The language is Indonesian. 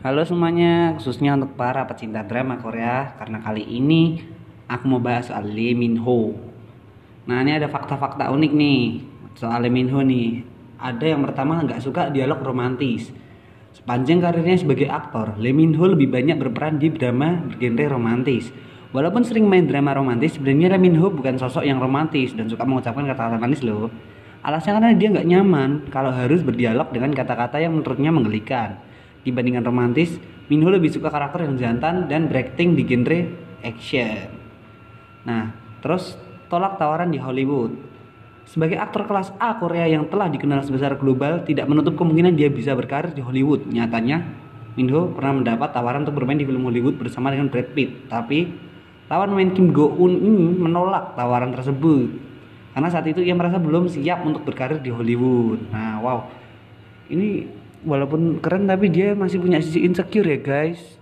Halo semuanya, khususnya untuk para pecinta drama Korea Karena kali ini aku mau bahas soal Lee Min Ho Nah ini ada fakta-fakta unik nih soal Lee Min Ho nih. Ada yang pertama nggak suka dialog romantis. Sepanjang karirnya sebagai aktor, Lee Min Ho lebih banyak berperan di drama bergenre romantis. Walaupun sering main drama romantis, sebenarnya Lee Min Ho bukan sosok yang romantis dan suka mengucapkan kata-kata manis loh. Alasannya karena dia nggak nyaman kalau harus berdialog dengan kata-kata yang menurutnya menggelikan dibandingkan romantis, Minho lebih suka karakter yang jantan dan berakting di genre action. Nah, terus tolak tawaran di Hollywood. Sebagai aktor kelas A Korea yang telah dikenal sebesar global, tidak menutup kemungkinan dia bisa berkarir di Hollywood. Nyatanya, Minho pernah mendapat tawaran untuk bermain di film Hollywood bersama dengan Brad Pitt, tapi lawan main Kim Go Eun ini menolak tawaran tersebut karena saat itu ia merasa belum siap untuk berkarir di Hollywood. Nah, wow, ini walaupun keren tapi dia masih punya sisi insecure ya guys